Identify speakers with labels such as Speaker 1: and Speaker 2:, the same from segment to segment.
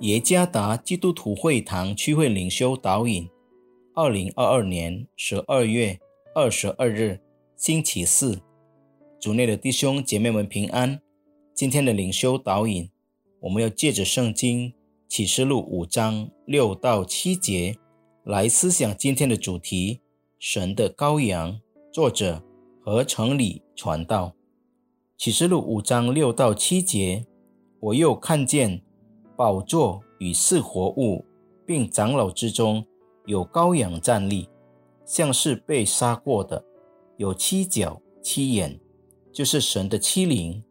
Speaker 1: 耶加达基督徒会堂区会领袖导引，二零二二年十二月二十二日，星期四，主内的弟兄姐妹们平安。今天的领袖导引，我们要借着圣经启示录五章六到七节来思想今天的主题：神的羔羊。作者和城里传道。启示录五章六到七节，我又看见。宝座与四活物，并长老之中有羔羊站立，像是被杀过的，有七角七眼，就是神的七灵，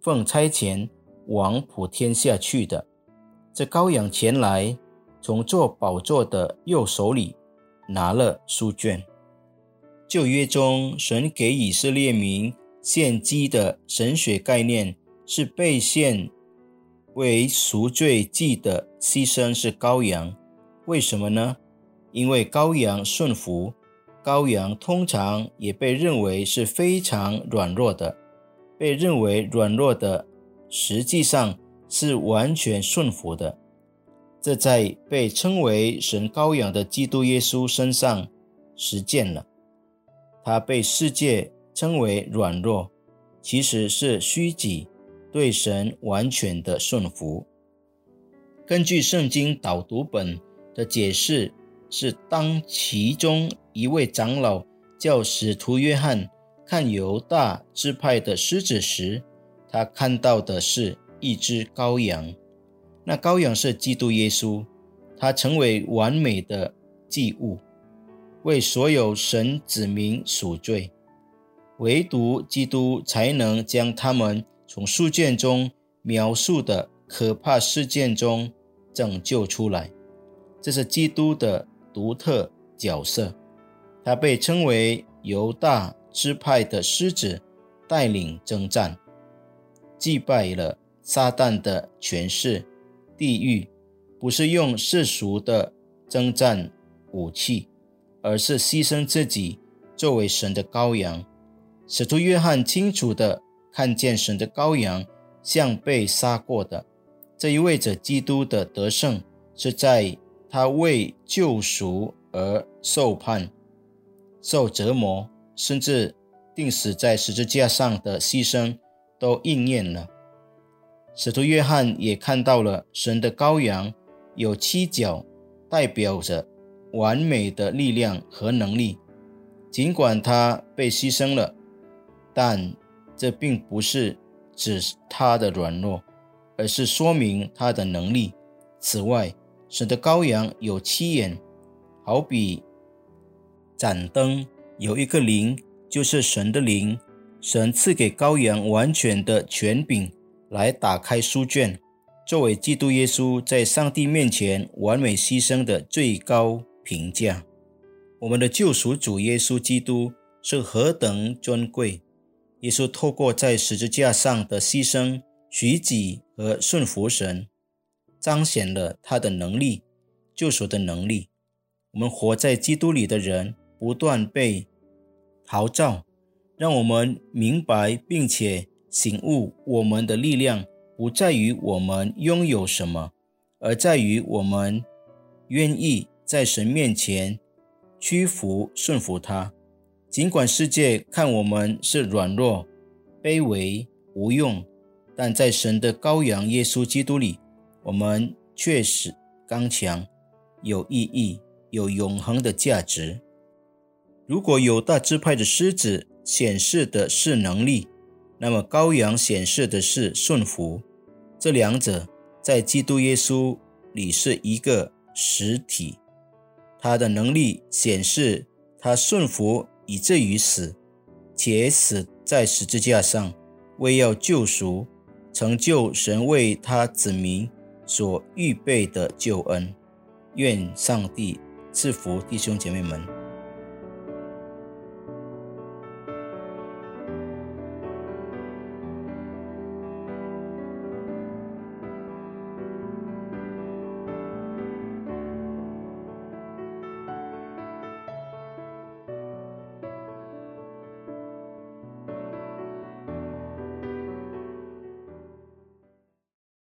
Speaker 1: 奉差遣往普天下去的。这羔羊前来，从做宝座的右手里拿了书卷。旧约中，神给以色列民献祭的神学概念是被献。为赎罪祭的牺牲是羔羊，为什么呢？因为羔羊顺服，羔羊通常也被认为是非常软弱的，被认为软弱的，实际上是完全顺服的。这在被称为神羔羊的基督耶稣身上实践了。他被世界称为软弱，其实是虚己。对神完全的顺服。根据圣经导读本的解释，是当其中一位长老叫使徒约翰看犹大支派的狮子时，他看到的是一只羔羊。那羔羊是基督耶稣，他成为完美的祭物，为所有神子民赎罪。唯独基督才能将他们。从书卷中描述的可怕事件中拯救出来，这是基督的独特角色。他被称为犹大支派的狮子，带领征战，击败了撒旦的权势。地狱不是用世俗的征战武器，而是牺牲自己作为神的羔羊。使徒约翰清楚的。看见神的羔羊像被杀过的，这意味着基督的得胜是在他为救赎而受判、受折磨，甚至钉死在十字架上的牺牲都应验了。使徒约翰也看到了神的羔羊有七角，代表着完美的力量和能力。尽管他被牺牲了，但。这并不是指他的软弱，而是说明他的能力。此外，神的羔羊有七眼，好比盏灯有一个灵，就是神的灵。神赐给羔羊完全的权柄来打开书卷，作为基督耶稣在上帝面前完美牺牲的最高评价。我们的救赎主耶稣基督是何等尊贵！耶稣透过在十字架上的牺牲、取己和顺服神，彰显了他的能力、救赎的能力。我们活在基督里的人，不断被陶造，让我们明白并且醒悟：我们的力量不在于我们拥有什么，而在于我们愿意在神面前屈服、顺服他。尽管世界看我们是软弱、卑微、无用，但在神的羔羊耶稣基督里，我们确实刚强、有意义、有永恒的价值。如果有大支派的狮子显示的是能力，那么羔羊显示的是顺服。这两者在基督耶稣里是一个实体。他的能力显示他顺服。以至于死，且死在十字架上，为要救赎、成就神为他子民所预备的救恩。愿上帝赐福弟兄姐妹们。